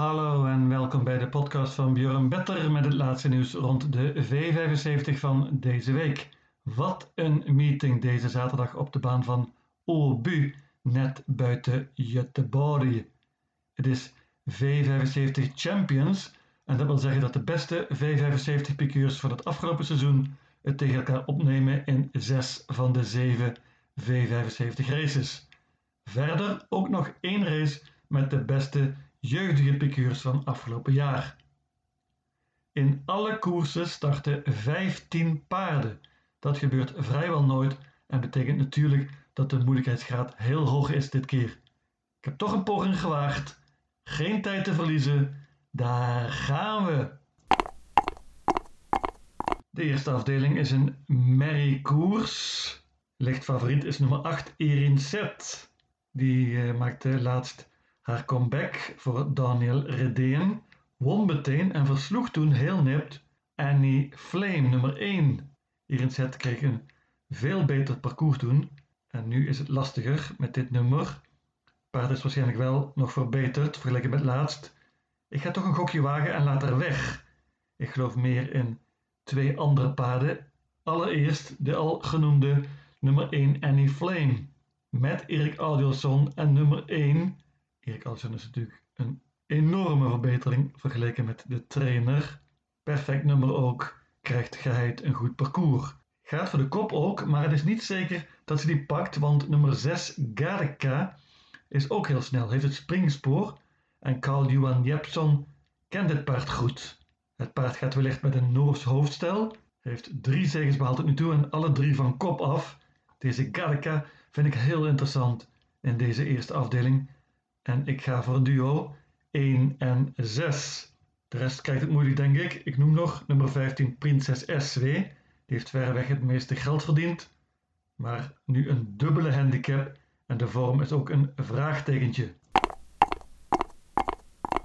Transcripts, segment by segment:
Hallo en welkom bij de podcast van Björn Better met het laatste nieuws rond de V75 van deze week. Wat een meeting deze zaterdag op de baan van Åby, net buiten Göteborg. Het is V75 Champions en dat wil zeggen dat de beste V75 piqueurs van het afgelopen seizoen het tegen elkaar opnemen in zes van de zeven V75 races. Verder ook nog één race met de beste jeugdige piqueurs van afgelopen jaar. In alle koersen starten 15 paarden. Dat gebeurt vrijwel nooit en betekent natuurlijk dat de moeilijkheidsgraad heel hoog is dit keer. Ik heb toch een poging gewaagd. Geen tijd te verliezen. Daar gaan we. De eerste afdeling is een merry koers. Licht favoriet is nummer 8 Erin Set. Die uh, maakte laatst haar comeback voor Daniel Redeen, won meteen en versloeg toen heel nipt Annie Flame nummer 1. Hierin Set kreeg een veel beter parcours toen en nu is het lastiger met dit nummer. Paard is waarschijnlijk wel nog verbeterd vergeleken met laatst. Ik ga toch een gokje wagen en laat haar weg. Ik geloof meer in twee andere paarden. Allereerst de al genoemde nummer 1 Annie Flame met Erik Audielson en nummer 1 Erik is natuurlijk een enorme verbetering vergeleken met de trainer. Perfect nummer ook, krijgt geheid een goed parcours. Gaat voor de kop ook, maar het is niet zeker dat ze die pakt, want nummer 6 Garka is ook heel snel, heeft het springspoor en Carl Johan Jepson kent het paard goed. Het paard gaat wellicht met een Noors hoofdstel, heeft drie zegens behaald tot nu toe en alle drie van kop af. Deze Garka vind ik heel interessant in deze eerste afdeling en ik ga voor duo 1 en 6. De rest krijgt het moeilijk, denk ik. Ik noem nog nummer 15 Prinses SW. Die heeft verreweg het meeste geld verdiend. Maar nu een dubbele handicap en de vorm is ook een vraagtekentje.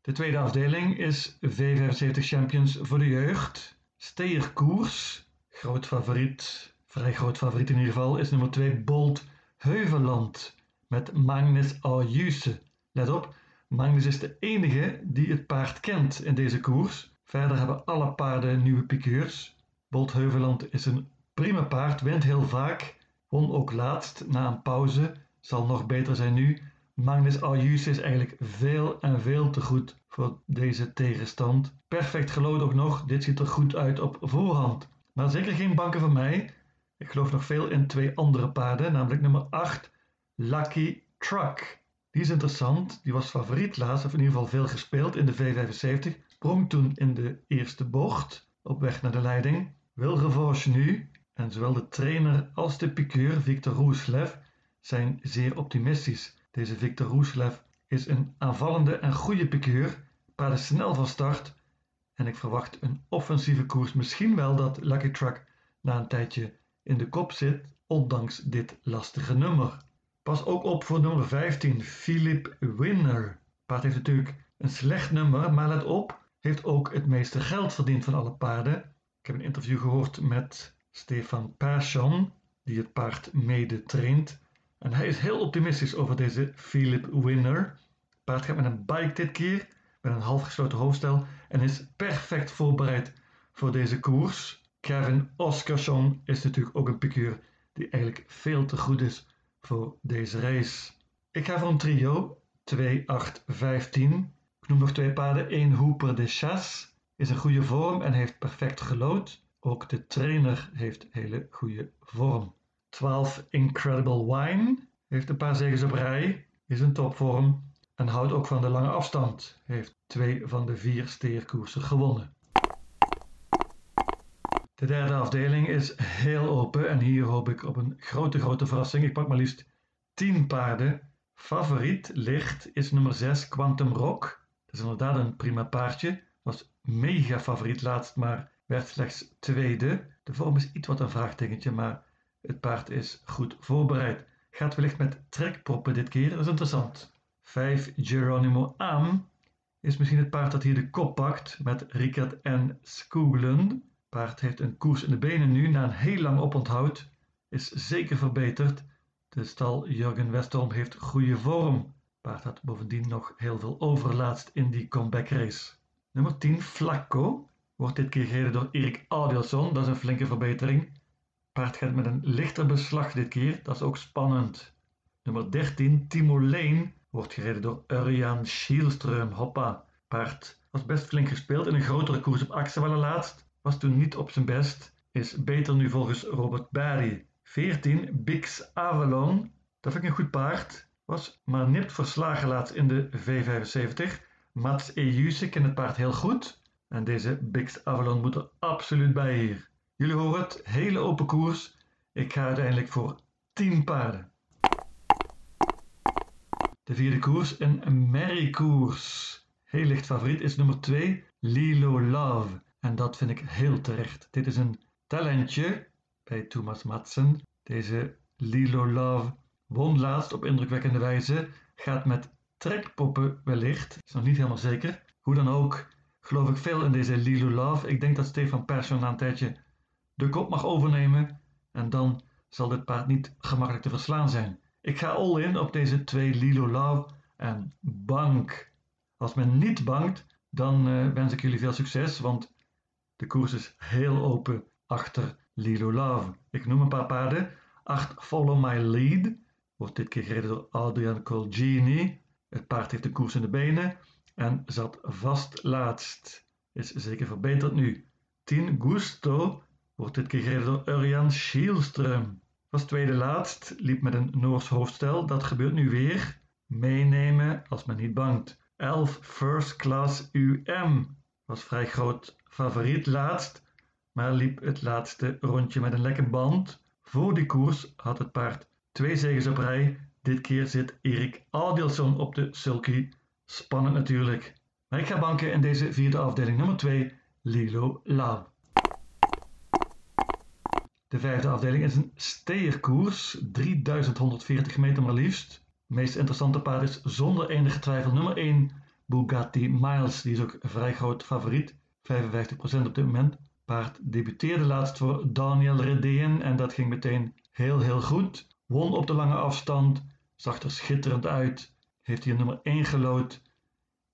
De tweede afdeling is V75 Champions voor de jeugd. Steerkoers, groot favoriet, vrij groot favoriet in ieder geval, is nummer 2 Bolt Heuveland met Magnus Ayuse. Let op, Magnus is de enige die het paard kent in deze koers. Verder hebben alle paarden nieuwe piqueurs. Bolt Heuveland is een prima paard, wint heel vaak. Won ook laatst na een pauze, zal nog beter zijn nu. Magnus Ayus is eigenlijk veel en veel te goed voor deze tegenstand. Perfect gelood ook nog, dit ziet er goed uit op voorhand. Maar zeker geen banken van mij. Ik geloof nog veel in twee andere paarden, namelijk nummer 8, Lucky Truck. Die is interessant, die was favoriet laatst, of in ieder geval veel gespeeld in de V75. Sprong toen in de eerste bocht op weg naar de leiding. Wil revanche nu. En zowel de trainer als de piqueur Victor Roeslev zijn zeer optimistisch. Deze Victor Roeslev is een aanvallende en goede piqueur. Paard is snel van start. En ik verwacht een offensieve koers. Misschien wel dat Lucky Truck na een tijdje in de kop zit, ondanks dit lastige nummer. Pas ook op voor nummer 15, Philip Winner. Paard heeft natuurlijk een slecht nummer, maar let op, heeft ook het meeste geld verdiend van alle paarden. Ik heb een interview gehoord met Stefan Persson, die het paard mede traint. En hij is heel optimistisch over deze Philip Winner. Het paard gaat met een bike dit keer, met een halfgesloten hoofdstel en is perfect voorbereid voor deze koers. Kevin Oscarsson is natuurlijk ook een piqueur die eigenlijk veel te goed is voor deze race. Ik ga voor een trio 2, 8, 15. Ik noem nog twee paarden. 1 Hooper de Chasse is een goede vorm en heeft perfect gelood. Ook de trainer heeft hele goede vorm. 12 Incredible Wine heeft een paar zegens op rij, is een topvorm en houdt ook van de lange afstand. Heeft twee van de vier steerkoersen gewonnen. De derde afdeling is heel open en hier hoop ik op een grote, grote verrassing. Ik pak maar liefst 10 paarden. Favoriet licht is nummer 6 Quantum Rock. Dat is inderdaad een prima paardje. Was mega favoriet laatst, maar werd slechts tweede. De vorm is iets wat een vraagtekentje, maar het paard is goed voorbereid. Gaat wellicht met trekproppen dit keer, dat is interessant. 5 Geronimo Am is misschien het paard dat hier de kop pakt met Rickert en Skooglen. Paard heeft een koers in de benen nu na een heel lang oponthoud. Is zeker verbeterd. De stal Jurgen Westerholm heeft goede vorm. Paard had bovendien nog heel veel overlaatst in die comeback race. Nummer 10 Flacco wordt dit keer gereden door Erik Adielson, dat is een flinke verbetering. Paard gaat met een lichter beslag dit keer, dat is ook spannend. Nummer 13 Timo Lane wordt gereden door Urian Schielström. Hoppa, paard was best flink gespeeld in een grotere koers op Axewelle laatst, was toen niet op zijn best, is beter nu volgens Robert Barry. 14 Bix Avalon, dat vind ik een goed paard, was maar nipt verslagen laatst in de V75. Mats Ejuse kent het paard heel goed en deze Bix Avalon moet er absoluut bij hier. Jullie horen het, hele open koers. Ik ga uiteindelijk voor 10 paarden. De vierde koers, een merriekoers. Heel licht favoriet is nummer 2, Lilo Love. En dat vind ik heel terecht. Dit is een talentje bij Thomas Madsen. Deze Lilo Love won laatst op indrukwekkende wijze. Gaat met trekpoppen wellicht. Is nog niet helemaal zeker. Hoe dan ook, geloof ik veel in deze Lilo Love. Ik denk dat Stefan Persson na een tijdje de kop mag overnemen. En dan zal dit paard niet gemakkelijk te verslaan zijn. Ik ga all in op deze twee Lilo Love en bank. Als men niet bankt, dan uh, wens ik jullie veel succes, want de koers is heel open achter Lilo Love. Ik noem een paar paarden. 8 Follow My Lead wordt dit keer gereden door Adrian Colgini. Het paard heeft de koers in de benen en zat vast laatst. Is zeker verbeterd nu. 10 Gusto wordt dit keer gereden door Urian Schielström. Was tweede laatst, liep met een Noors hoofdstel. Dat gebeurt nu weer. Meenemen als men niet bangt. 11 First Class UM was vrij groot favoriet laatst, maar liep het laatste rondje met een lekke band. Voor die koers had het paard twee zegens op rij. Dit keer zit Erik Adielson op de sulky. Spannend natuurlijk. Maar ik ga banken in deze vierde afdeling nummer 2, Lilo Love. De vijfde afdeling is een steerkoers, 3140 meter maar liefst. Het meest interessante paard is zonder enige twijfel nummer 1 Bugatti Miles. Die is ook een vrij groot favoriet, 55% op dit moment. Paard debuteerde laatst voor Daniel Redeen en dat ging meteen heel heel goed. Won op de lange afstand, zag er schitterend uit, heeft hier nummer 1 gelood.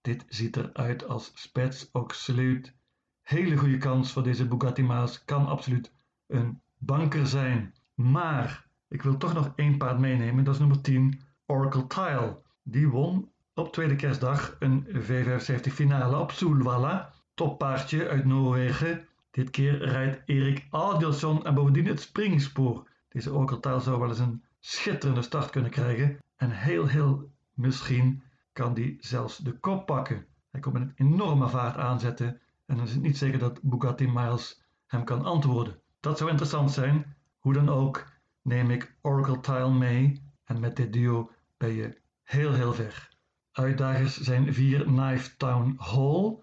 Dit ziet eruit als spets absoluut. Hele goede kans voor deze Bugatti Miles, kan absoluut een banker zijn. Maar ik wil toch nog één paard meenemen. Dat is nummer 10, Oracle Tile. Die won op tweede kerstdag een V75 finale op Solvalla. Toppaardje uit Noorwegen. Dit keer rijdt Erik Adielson en bovendien het springspoor. Deze Oracle Tile zou wel eens een schitterende start kunnen krijgen. En heel heel misschien kan die zelfs de kop pakken. Hij komt met een enorme vaart aanzetten. En dan is het niet zeker dat Bugatti Miles hem kan antwoorden. Dat zou interessant zijn. Hoe dan ook neem ik Oracle Tile mee en met dit duo ben je heel heel ver. Uitdagers zijn 4 Knife Town Hall.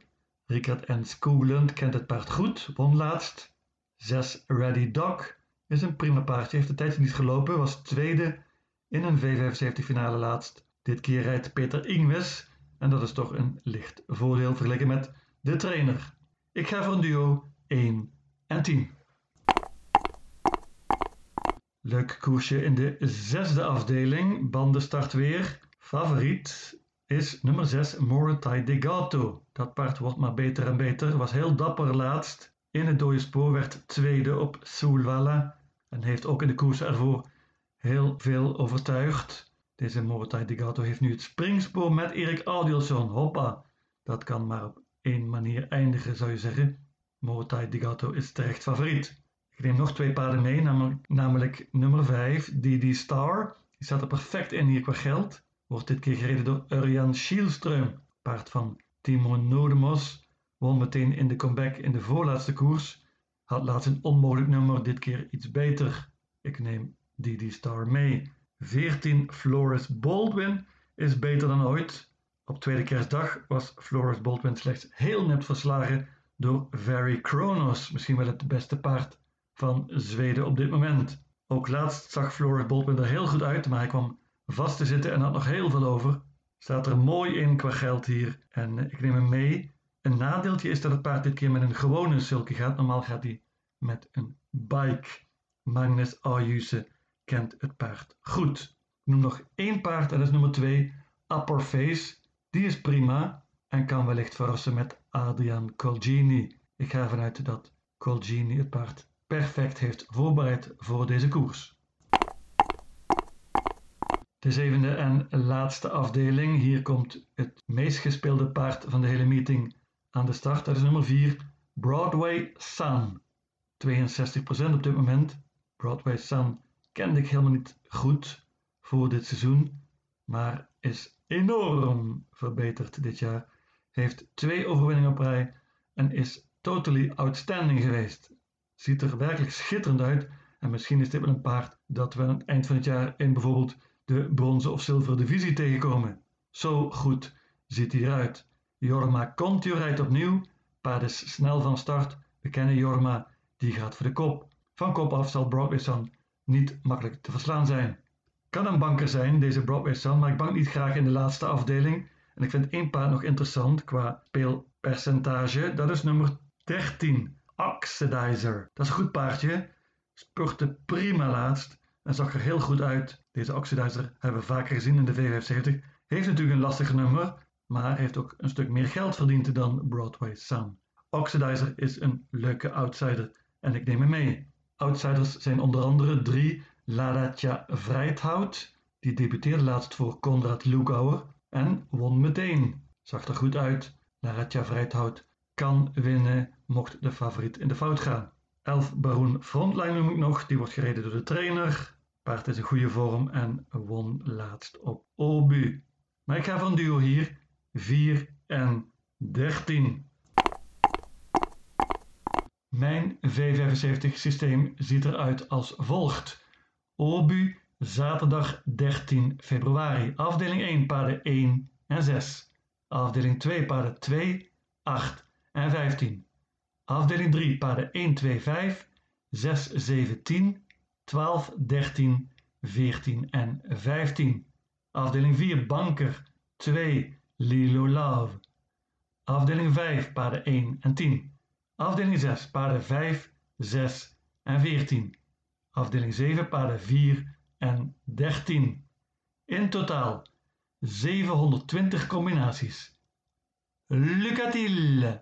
Richard N. Skoglund kent het paard goed, won laatst. 6 Ready Dog is een prima paardje, heeft de tijd niet gelopen, was tweede in een V75 finale laatst. Dit keer rijdt Peter Ingves en dat is toch een licht voordeel vergeleken met de trainer. Ik ga voor een duo 1 en 10. Leuk koersje in de zesde afdeling. Bandenstart weer. Favoriet is nummer 6 Morotai Degato. Dat paard wordt maar beter en beter. Was heel dapper laatst. In het dode spoor werd tweede op Soulwalla. En heeft ook in de koers ervoor heel veel overtuigd. Deze Morotai Degato heeft nu het springspoor met Erik Adielson. Hoppa. Dat kan maar op één manier eindigen zou je zeggen. Morotai Degato is terecht favoriet. Ik neem nog twee paarden mee, namelijk, namelijk nummer 5, DD Star. Die staat er perfect in hier qua geld. Wordt dit keer gereden door Urian Schielström. Paard van Timo Nodemos. Won meteen in de comeback in de voorlaatste koers. Had laatst een onmogelijk nummer, dit keer iets beter. Ik neem DD Star mee. 14 Floris Baldwin is beter dan ooit. Op tweede kerstdag was Floris Baldwin slechts heel net verslagen door Very Kronos. Misschien wel het beste paard van Zweden op dit moment. Ook laatst zag Floris Bolpen er heel goed uit, maar hij kwam vast te zitten en had nog heel veel over. Staat er mooi in qua geld hier en eh, ik neem hem mee. Een nadeeltje is dat het paard dit keer met een gewone sulky gaat. Normaal gaat hij met een bike. Magnus Ayuse kent het paard goed. Ik noem nog één paard en dat is nummer 2. Upper Face, die is prima en kan wellicht verrassen met Adrian Colgini. Ik ga ervan uit dat Colgini het paard perfect heeft voorbereid voor deze koers. De zevende en laatste afdeling. Hier komt het meest gespeelde paard van de hele meeting aan de start. Dat is nummer 4, Broadway Sun. 62% op dit moment. Broadway Sun kende ik helemaal niet goed voor dit seizoen, maar is enorm verbeterd dit jaar. Heeft twee overwinningen op rij en is totally outstanding geweest. Ziet er werkelijk schitterend uit en misschien is dit wel een paard dat we aan het eind van het jaar in bijvoorbeeld de bronzen of zilveren divisie tegenkomen. Zo goed ziet hij eruit. Jorma Contio rijdt opnieuw. Paard is snel van start. We kennen Jorma, die gaat voor de kop. Van kop af zal Broadway niet makkelijk te verslaan zijn. Kan een banker zijn, deze Broadway Sun, maar ik bank niet graag in de laatste afdeling. En ik vind één paard nog interessant qua speelpercentage. Dat is nummer 13, Oxidizer. Dat is een goed paardje. Spurte prima laatst en zag er heel goed uit. Deze Oxidizer hebben we vaker gezien in de V75. Heeft natuurlijk een lastig nummer, maar heeft ook een stuk meer geld verdiend dan Broadway Sun. Oxidizer is een leuke outsider en ik neem hem mee. Outsiders zijn onder andere drie Ladatja Vrijthout, die debuteerde laatst voor Konrad Lugauer en won meteen. Zag er goed uit. Ladatja Vrijthout kan winnen mocht de favoriet in de fout gaan. Elf Baroen Frontline noem ik nog, die wordt gereden door de trainer. Paard is in goede vorm en won laatst op Obu. Maar ik ga van duo hier 4 en 13. Mijn V75 systeem ziet eruit als volgt. Obu, zaterdag 13 februari. Afdeling 1, paarden 1 en 6. Afdeling 2, paarden 2, 8 en 15. Afdeling 3, paarden 1, 2, 5, 6, 7, 10, 12, 13, 14 en 15. Afdeling 4, banker 2, Lilo Love. Afdeling 5, paarden 1 en 10. Afdeling 6, paarden 5, 6 en 14. Afdeling 7, paarden 4 en 13. In totaal 720 combinaties. Lucatiel!